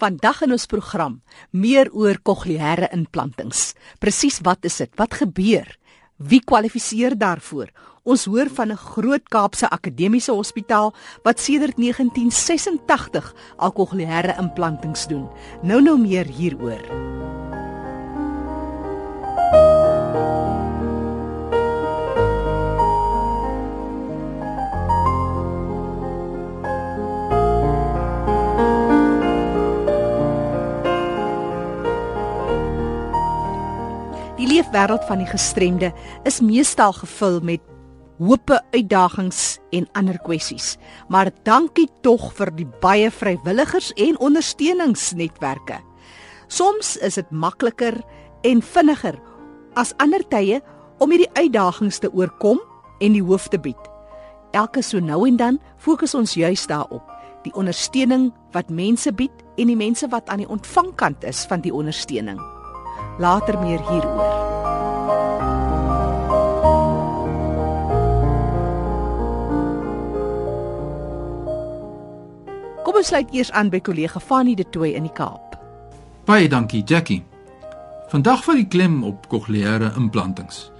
Vandag in ons program meer oor kokleaire implantings. Presies wat is dit? Wat gebeur? Wie kwalifiseer daarvoor? Ons hoor van 'n groot Kaapse akademiese hospitaal wat sedert 1986 al kokleaire implantings doen. Nou nou meer hieroor. Leefwêreld van die gestremde is meestal gevul met hope uitdagings en ander kwessies. Maar dankie tog vir die baie vrywilligers en ondersteuningsnetwerke. Soms is dit makliker en vinniger as ander tye om hierdie uitdagings te oorkom en die hoof te bied. Elke so nou en dan fokus ons juis daarop, die ondersteuning wat mense bied en die mense wat aan die ontvangkant is van die ondersteuning. Later meer hieroor. Kom ons sluit eers aan by kollega Fanny de Tooy in die Kaap. Baie dankie, Jackie. Vandag val die klem op kokleaire implantings.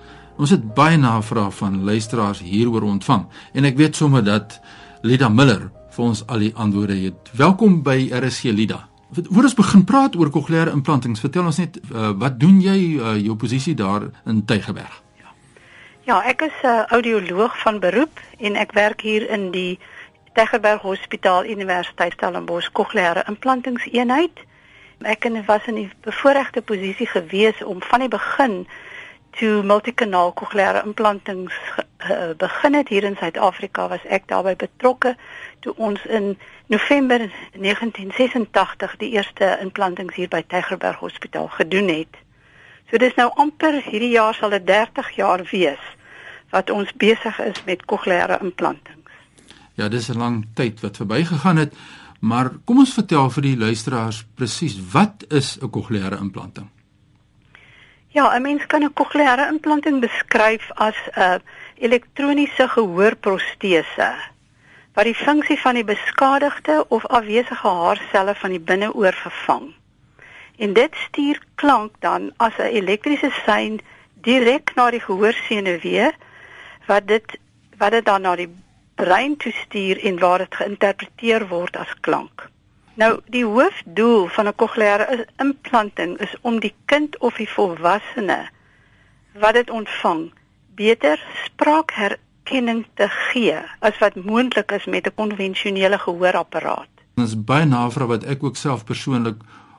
Ons het baie navrae van luisteraars hieroor ontvang en ek weet sommer dat Lida Miller vir ons al die antwoorde het. Welkom by RSC Lida. Voor ons begin praat oor kokleaire implantings, vertel ons net uh, wat doen jy uh, jou posisie daar in Tygerberg? Ja, ek is 'n uh, audioloog van beroep en ek werk hier in die Tygerberg Hospitaal Universiteit Stellenbosch kokleaire implantingseenheid. Ek was in die bevoordeelde posisie gewees om van die begin toe multikanaal kokleaire implantings uh, begin het hier in Suid-Afrika was ek daarbey betrokke toe ons in November 1986 die eerste implantings hier by Tygerberg Hospitaal gedoen het. So dis nou amper hierdie jaar sal dit 30 jaar wees wat ons besig is met kokleaire implantings. Ja, dis 'n lang tyd wat verbygegaan het, maar kom ons vertel vir die luisteraars presies wat is 'n kokleaire implanting? Ja, 'n mens kan 'n kokleaire implanting beskryf as 'n elektroniese gehoorprostese wat die funksie van die beskadigde of afwesige haarselle van die binneoor vervang. En dit stuur klank dan as 'n elektriese sein direk na die gehoorsenuwee wat dit wat dit dan na die brein toe stuur en waar dit geïnterpreteer word as klank. Nou die hoofdoel van 'n kokleaire implanting is om die kind of die volwassene wat dit ontvang beter spraakherkenning te gee as wat moontlik is met 'n konvensionele gehoorapparaat. Dit is baie navraag wat ek ook self persoonlik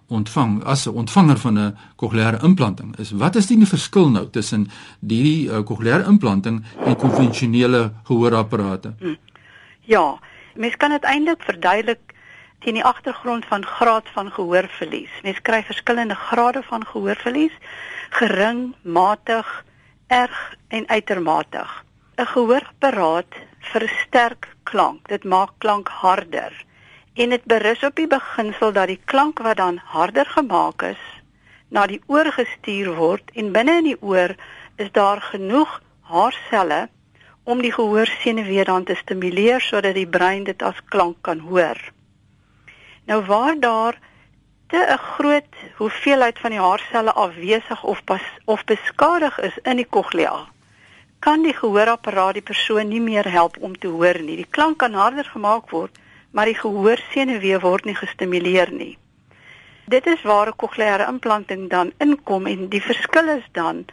ontvang as 'n ontvanger van 'n kokleaire implanting. Is wat is die verskil nou tussen hierdie uh, kokleaire implanting en konvensionele gehoorapparate? Hmm. Ja, mens kan dit eintlik verduidelik teen die agtergrond van graad van gehoorverlies. Mens kry verskillende grade van gehoorverlies: gering, matig, erg en uitermatig. 'n Gehoorapparaat versterk klank. Dit maak klank harder en dit berus op die beginsel dat die klank wat dan harder gemaak is, na die oor gestuur word en binne in die oor is daar genoeg haarselle om die gehoorsenuwee dan te stimuleer sodat die brein dit as klank kan hoor. Nou waar daar te 'n groot hoeveelheid van die haarselle afwesig of pas, of beskadig is in die cochlea, kan die gehoorapparaat die persoon nie meer help om te hoor nie. Die klank kan harder gemaak word, maar die gehoorsenuwee word nie gestimuleer nie. Dit is waar 'n cochleaire implanting dan inkom en die verskil is dan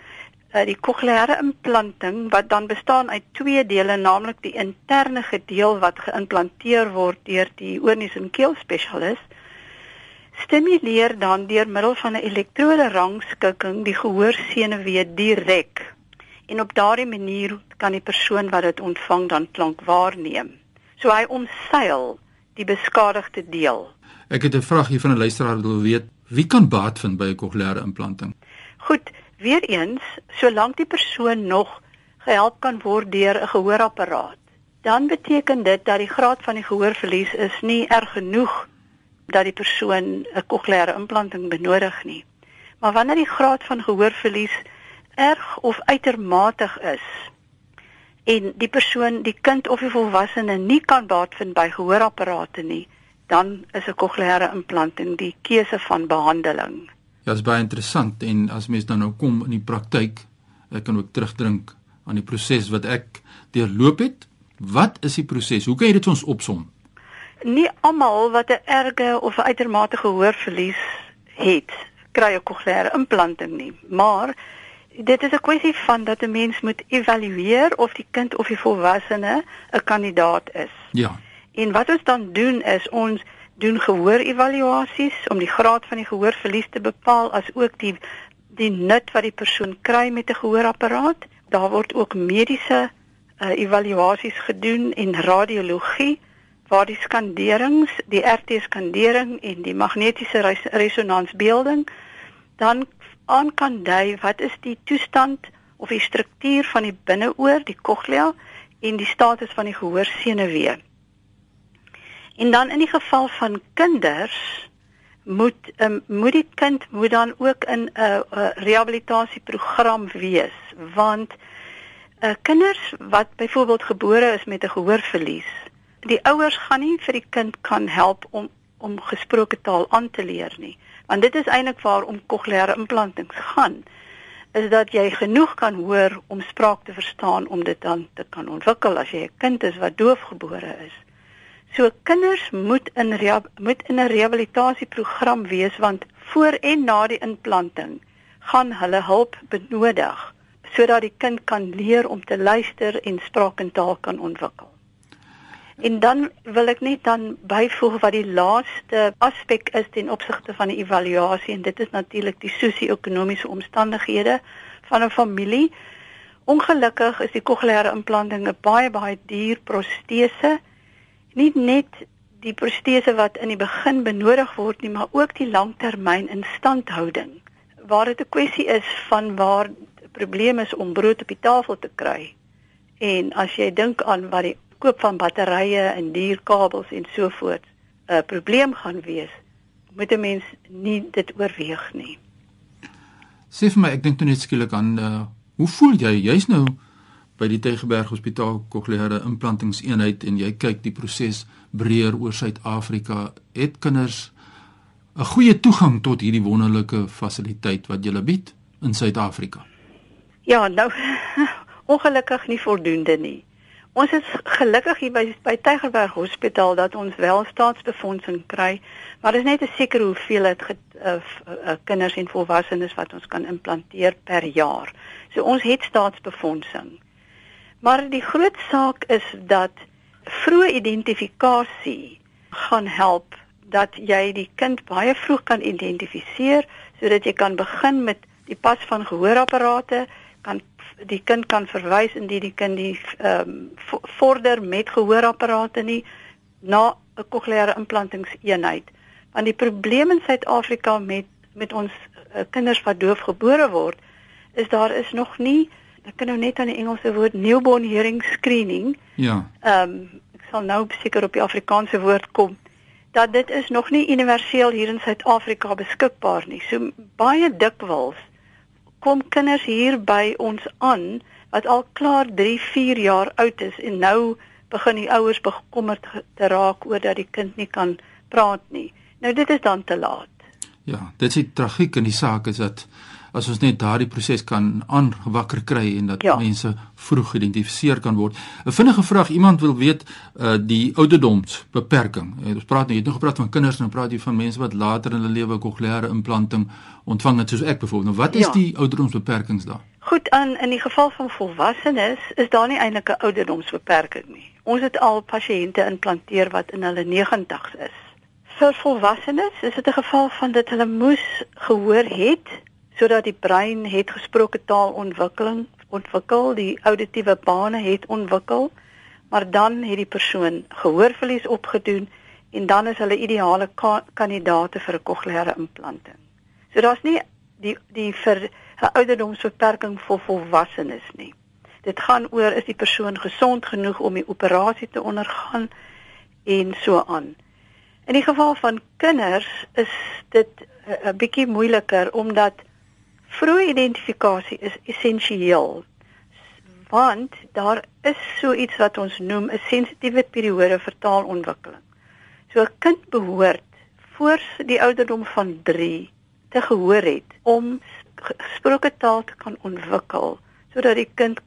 uh, die cochleaire implanting wat dan bestaan uit twee dele, naamlik die interne gedeel wat geïmplanteer word deur die oorneus en keel spesialis, stimuleer dan deur middel van 'n elektrode rangskikking die gehoorsenuwee direk. En op daardie manier kan die persoon wat dit ontvang dan klank waarneem. So hy omseil die beskadigde deel. Ek het 'n vraag hier van 'n luisteraar wat wil weet, wie kan baat vind by 'n cochleaire implanting? Goed, Weereens, solank die persoon nog gehelp kan word deur 'n gehoorapparaat, dan beteken dit dat die graad van die gehoorverlies is nie erg genoeg dat die persoon 'n kokleaire implanting benodig nie. Maar wanneer die graad van gehoorverlies erg of uitermatig is en die persoon, die kind of die volwassene nie kan baat vind by gehoorapparate nie, dan is 'n kokleaire implanting die keuse van behandeling. Ja, is baie interessant en as mens dan nou kom in die praktyk, ek kan ook terugdrink aan die proses wat ek deurloop het. Wat is die proses? Hoe kan jy dit vir ons opsom? Nie almal wat 'n erge of 'n uitermate gehoorverlies het, kry 'n kokleaire implanting nie, maar dit is 'n kwessie van dat 'n mens moet evalueer of die kind of die volwassene 'n kandidaat is. Ja. En wat ons dan doen is ons doen gehoorevaluasies om die graad van die gehoorverlies te bepaal as ook die die nut wat die persoon kry met 'n gehoorapparaat. Daar word ook mediese uh, evaluasies gedoen en radiologie waar die skanderings, die RT skandering en die magnetiese res resonansbeelding dan aan kan dui wat is die toestand of die struktuur van die binneoor, die cochlea en die status van die gehoorsenuwee. En dan in die geval van kinders moet um, moet die kind moet dan ook in 'n uh, uh, rehabilitasieprogram wees want uh, kinders wat byvoorbeeld gebore is met 'n gehoorverlies, die ouers gaan nie vir die kind kan help om om gesproke taal aan te leer nie want dit is eintlik waarom kokleaire implantings gaan is dat jy genoeg kan hoor om spraak te verstaan om dit dan te kan ontwikkel as jy 'n kind is wat doofgebore is. So kinders moet in moet in 'n rehabilitasieprogram wees want voor en na die implanting gaan hulle hulp benodig sodat die kind kan leer om te luister en spraak en taal kan ontwikkel. En dan wil ek net dan byvoeg wat die laaste aspek is ten opsigte van die evaluasie en dit is natuurlik die sosio-ekonomiese omstandighede van 'n familie. Ongelukkig is die kokleaire implanting 'n baie baie duur protese. Nie net die protese wat in die begin benodig word nie, maar ook die langtermyn instandhouding. Waar dit 'n kwessie is van waar probleem is om brood op die tafel te kry. En as jy dink aan wat die koop van batterye en dierkabels en so voort 'n probleem gaan wees, moet 'n mens nie dit oorweeg nie. Sê vir my, ek dink toe net skielik aan uh hoe voel jy? Jy's nou by die Tegeberg Hospitaal kokleaire implantingseenheid en jy kyk die proses breër oor Suid-Afrika. Het kinders 'n goeie toegang tot hierdie wonderlike fasiliteit wat jy bied in Suid-Afrika? Ja, nou ongelukkig nie voldoende nie. Ons is gelukkig hier by by Tygerberg Hospitaal dat ons wel staatsbefondsing kry, maar dit is net 'n sekere hoeveelheid uh, uh, kinders en volwassenes wat ons kan implanteer per jaar. So ons het staatsbefondsing. Maar die groot saak is dat vroeë identifikasie gaan help dat jy die kind baie vroeg kan identifiseer sodat jy kan begin met die pas van gehoorapparate kan die kind kan verwys indien die kind die ehm um, vorder met gehoorapparate nie na 'n kokleaire implantingseenheid. Want die probleem in Suid-Afrika met met ons uh, kinders wat doof gebore word, is daar is nog nie ek kan nou net aan die Engelse woord newborn hearing screening. Ja. Ehm um, ek sal nou seker op die Afrikaanse woord kom dat dit is nog nie universeel hier in Suid-Afrika beskikbaar nie. So baie dikwels kom kinders hier by ons aan wat al klaar 3, 4 jaar oud is en nou begin die ouers bekommerd te raak oor dat die kind nie kan praat nie. Nou dit is dan te laat. Ja, dit is die tragiek in die saak is dat as ons net daardie proses kan aanwakker kry en dat ja. mense vroeg geïdentifiseer kan word. 'n Vinnige vraag, iemand wil weet uh die ouderdomsbeperking. Uh, ons praat nou jy het nog gepraat van kinders, nou praat jy van mense wat later in hulle lewe kokleaire implanting ontvang het soos ek byvoorbeeld. Nou wat is ja. die ouderdomsbeperkings daar? Goed, aan in die geval van volwassenes is daar nie eintlik 'n ouderdomsbeperking nie. Ons het al pasiënte implanteer wat in hulle 90's is. Vir volwassenes is dit 'n geval van dat hulle moes gehoor het sodat die brein het gesproke taalontwikkeling ontwikkel, die auditiewe bane het ontwikkel, maar dan het die persoon gehoorverlies opgedoen en dan is hulle ideale ka kandidate vir 'n kokleaire implanting. So daar's nie die die vir 'n ouderdomsbeperking vir volwassenes nie. Dit gaan oor is die persoon gesond genoeg om die operasie te ondergaan en so aan. In die geval van kinders is dit 'n bietjie moeiliker omdat Vroeë identifikasie is essensieel want daar is so iets wat ons noem 'n sensitiewe periode vir taalontwikkeling. So 'n kind behoort voor die ouderdom van 3 te gehoor het om gesproke taal te kan ontwikkel sodat die kind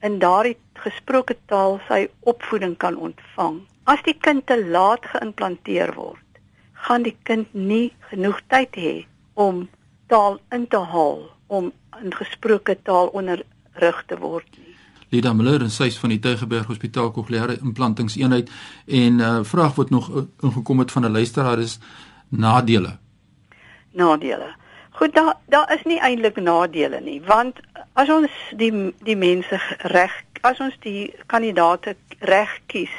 in daardie gesproke taal sy opvoeding kan ontvang. As die kind te laat geïmplanteer word, gaan die kind nie genoeg tyd hê om taal in te haal om in gesproke taal onderrig te word nie. Lida Miller en sy is van die Tygerberg Hospitaal Kokleaire Implantingseenheid en 'n uh, vraag wat nog ingekom het van 'n luisteraar is nadele. Nadele. Goed, daar daar is nie eintlik nadele nie, want as ons die die mense reg, as ons die kandidaate reg kies,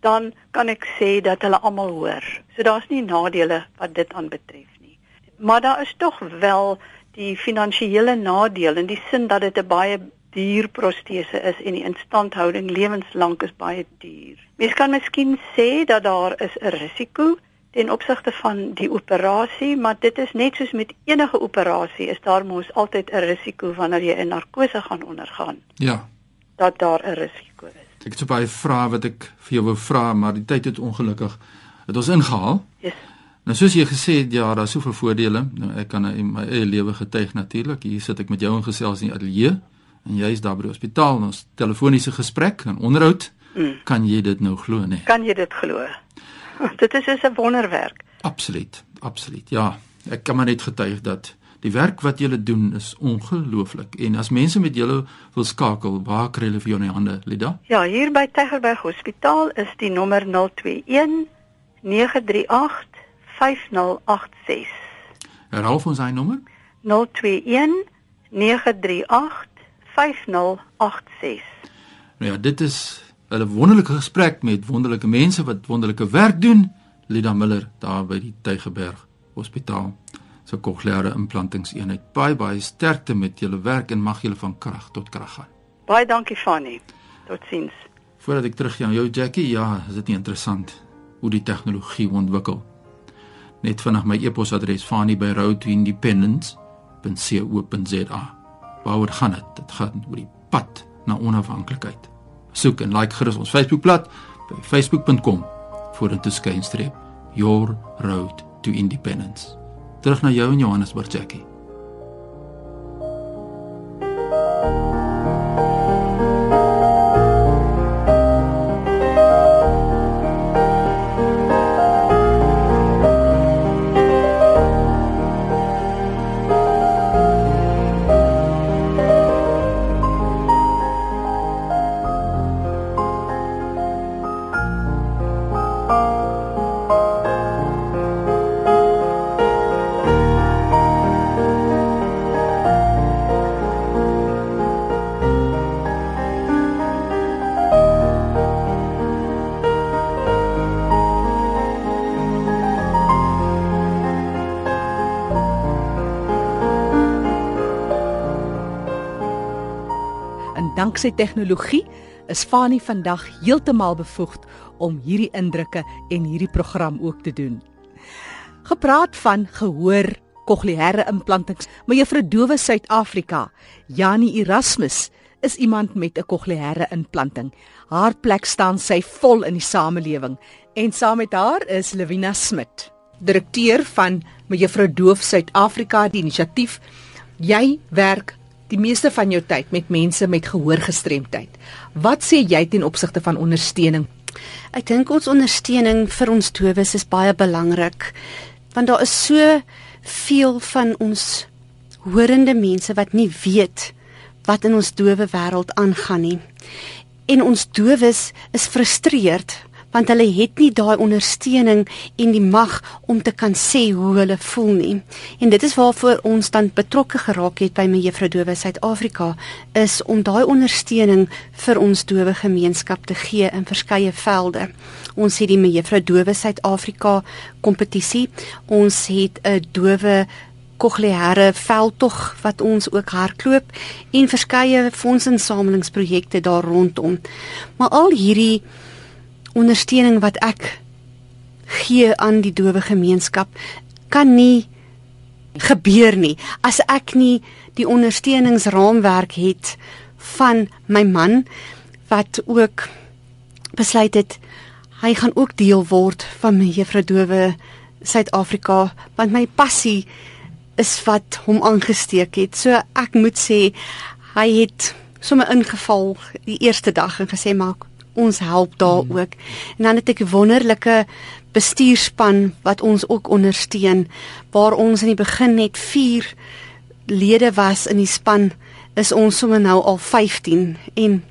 dan kan ek sê dat hulle almal hoor. So daar's nie nadele wat dit aanbetref. Maar daar is tog wel die finansiële nadeel in die sin dat dit 'n baie duur protese is en die instandhouding lewenslank is baie duur. Mens kan miskien sê dat daar is 'n risiko ten opsigte van die operasie, maar dit is net soos met enige operasie is daar mos altyd 'n risiko wanneer jy 'n narkose gaan ondergaan. Ja. Dat daar 'n risiko is. Ek het so baie vrae wat ek vir jou wou vra, maar die tyd het ongelukkig het ons ingehaal. Yes. Nou soos jy gesê het, ja, daar's soveel voordele. Nou ek kan in my eie lewe getuig natuurlik. Hier sit ek met jou in gesels in die ateljee en jy is daar by die hospitaal en ons telefoniese gesprek en onderhoud. Mm. Kan jy dit nou glo, nee? Kan jy dit glo? dit is so 'n wonderwerk. Absoluut, absoluut. Ja, ek kan maar net getuig dat die werk wat julle doen is ongelooflik. En as mense met julle wil skakel, waar kry hulle vir jou in die hande, Lida? Ja, hier by Tygerberg Hospitaal is die nommer 021 938 5086. Herhaal ons hy nommer? 021 938 5086. Nou ja, dit is 'n wonderlike gesprek met wonderlike mense wat wonderlike werk doen. Lida Miller daar by die Tygerberg Hospitaal se kokleaire implantingseenheid. Baie baie sterkte met julle werk en mag julle van krag tot krag gaan. Baie dankie Fanny. Totsiens. Voordat ek teruggaan aan jou Jackie, ja, is dit nie interessant hoe die tegnologie ontwikkel? Net vinnig my e-posadres fani@independence.co.za. Waaroor gaan dit? Dit gaan oor die pad na onafhanklikheid. Soek en like gerus ons Facebookblad by facebook.com vorentoe skynstreep your road to independence. Terug na jou in Johannesburg Jackie. Danksy tegnologie is Fani vandag heeltemal bevoegd om hierdie indrukke en hierdie program ook te doen. Gepraat van gehoor kokleaire implantings, maar juffrou Dowe Suid-Afrika, Janie Erasmus is iemand met 'n kokleaire implanting. Haar plek staan sy vol in die samelewing en saam met haar is Lewina Smit, direkteur van Mevrou Doof Suid-Afrika die inisiatief. Jy werk die meeste van jou tyd met mense met gehoorgestremdheid. Wat sê jy ten opsigte van ondersteuning? Ek dink ons ondersteuning vir ons dowes is baie belangrik want daar is so veel van ons horende mense wat nie weet wat in ons dowe wêreld aangaan nie. En ons dowes is frustreerd want hulle het nie daai ondersteuning en die mag om te kan sê hoe hulle voel nie. En dit is waarvoor ons dan betrokke geraak het by Mevrou Dowe Suid-Afrika is om daai ondersteuning vir ons dowe gemeenskap te gee in verskeie velde. Ons het die Mevrou Dowe Suid-Afrika kompetisie. Ons het 'n dowe kokleaire veldtog wat ons ook hardloop en verskeie fondsinsamelingsprojekte daar rondom. Maar al hierdie ondersteuning wat ek gee aan die dowe gemeenskap kan nie gebeur nie as ek nie die ondersteuningsraamwerk het van my man wat ook besluit het hy gaan ook deel word van my Juffrou Dowe Suid-Afrika want my passie is wat hom aangesteek het. So ek moet sê hy het sommer ingeval die eerste dag en gesê maar ons help daar hmm. ook. En dan het ek 'n wonderlike bestuurspan wat ons ook ondersteun waar ons in die begin net 4 lede was in die span is ons sommer nou al 15 en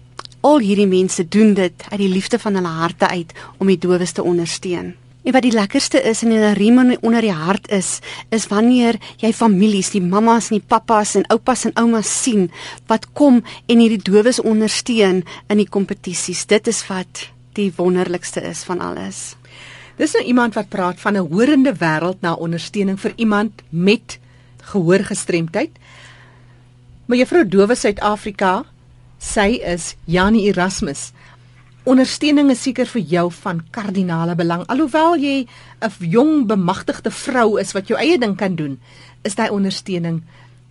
al hierdie mense doen dit uit die liefde van hulle harte uit om die dowes te ondersteun. En wat die lekkerste is en 'n riem onder die hart is, is wanneer jy families, die mammas en die pappas en oupas en oumas sien wat kom en hierdie dowes ondersteun in die kompetisies. Dit is wat die wonderlikste is van alles. Dis nou iemand wat praat van 'n horende wêreld na ondersteuning vir iemand met gehoorgestremdheid. Mevrou Dowe Suid-Afrika, sy is Janie Erasmus ondersteuning is seker vir jou van kardinale belang. Alhoewel jy 'n jong bemagtigde vrou is wat jou eie ding kan doen, is daai ondersteuning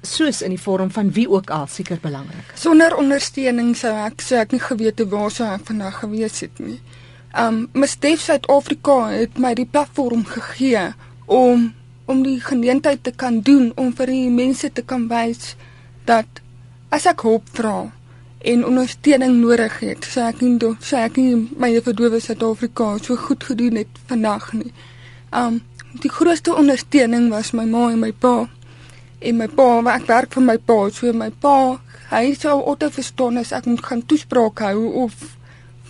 soos in die vorm van wie ook al seker belangrik. Sonder ondersteuning sou ek sou ek nie geweet hoe waar sou ek vandag gewees het nie. Um Mestef Suid-Afrika het my die platform gegee om om die geleentheid te kan doen om vir die mense te kan wys dat as ek hulp vra en ondersteuning nodig het. Sê ek nie sê ek nie my verdowe Suid-Afrika so goed gedoen het vandag nie. Um die grootste ondersteuning was my ma en my pa. En my pa, ek werk vir my pa, so my pa, hy sou auto verstaan as ek moet gaan toespraak hou of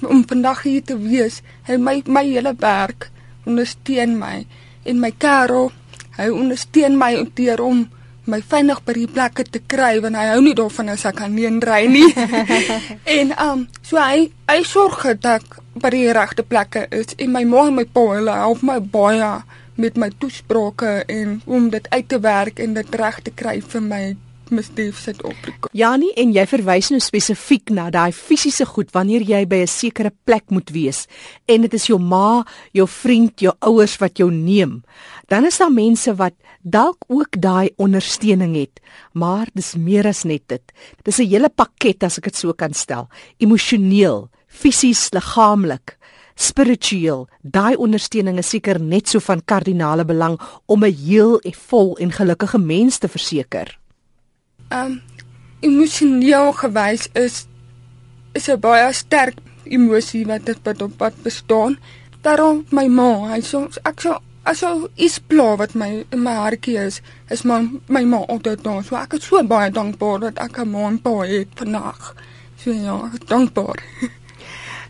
om vandag hier te wees. Hy my my hele werk ondersteun my en my Karel, hy ondersteun my deur om my veilig by die plekke te kry want hy hou nie daarvan as ek alleen ry nie. en um so hy hy sorg dat ek by die regte plekke is en my ma en my pa hulle help my baie met my toesprake en om dit uit te werk en dit reg te kry vir my misdief sit op. Janie en jy verwys nou spesifiek na daai fisiese goed wanneer jy by 'n sekere plek moet wees en dit is jou ma, jou vriend, jou ouers wat jou neem. Dan is daar mense wat dalk ook daai ondersteuning het, maar dis meer as net dit. Dis 'n hele pakket as ek dit so kan stel. Emosioneel, fisies, liggaamlik, spiritueel. Daai ondersteuning is seker net so van kardinale belang om 'n heel en vol en gelukkige mens te verseker. Um emosioneel gewys is is 'n baie sterk emosie wat dit op pad bestaan. Daarom my ma, hy sê ek sou aso is pla wat my in my hartjie is, is my my ma altyd daar. So ek is so baie dankbaar dat ek 'n ma en pa het vandag. So ja, dankbaar.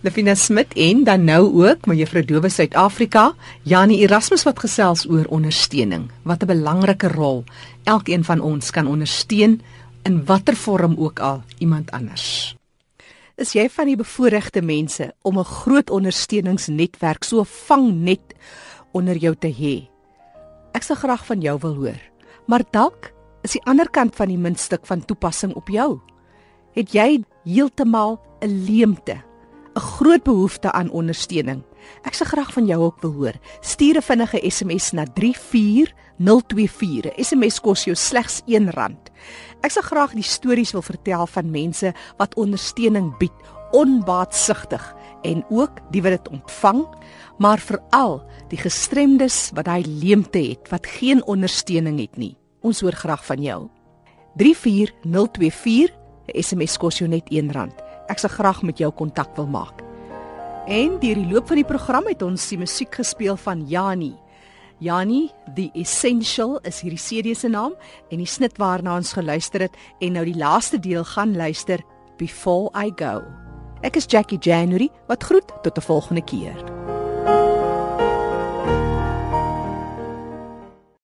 Lefina Smit en dan nou ook my juffrou Dowe Suid-Afrika, Janie Erasmus wat gesels oor ondersteuning. Wat 'n belangrike rol elkeen van ons kan ondersteun in watter vorm ook al iemand anders. Is jy van die bevoorregte mense om 'n groot ondersteuningsnetwerk so vangnet onder jou te hê. Ek sal graag van jou wil hoor. Maar dalk is die ander kant van die muntstuk van toepassing op jou. Het jy heeltemal 'n leemte, 'n groot behoefte aan ondersteuning? Ek sal graag van jou ook wil hoor. Stuur 'n vinnige SMS na 34024. 'n SMS kos jou slegs R1. Ek sal graag die stories wil vertel van mense wat ondersteuning bied, onbaatsigtig en ook die wat dit ontvang, maar veral die gestremdes wat daai leemte het wat geen ondersteuning het nie. Ons hoor graag van jou. 34024 SMS kos jou net R1. Ek sal graag met jou kontak wil maak. En deur die loop van die program het ons die musiek gespeel van Jani. Jani, the essential is hierdie CD se naam en die snit waarna ons geluister het en nou die laaste deel gaan luister Before I Go. Ek is Jackie January wat groet tot 'n volgende keer.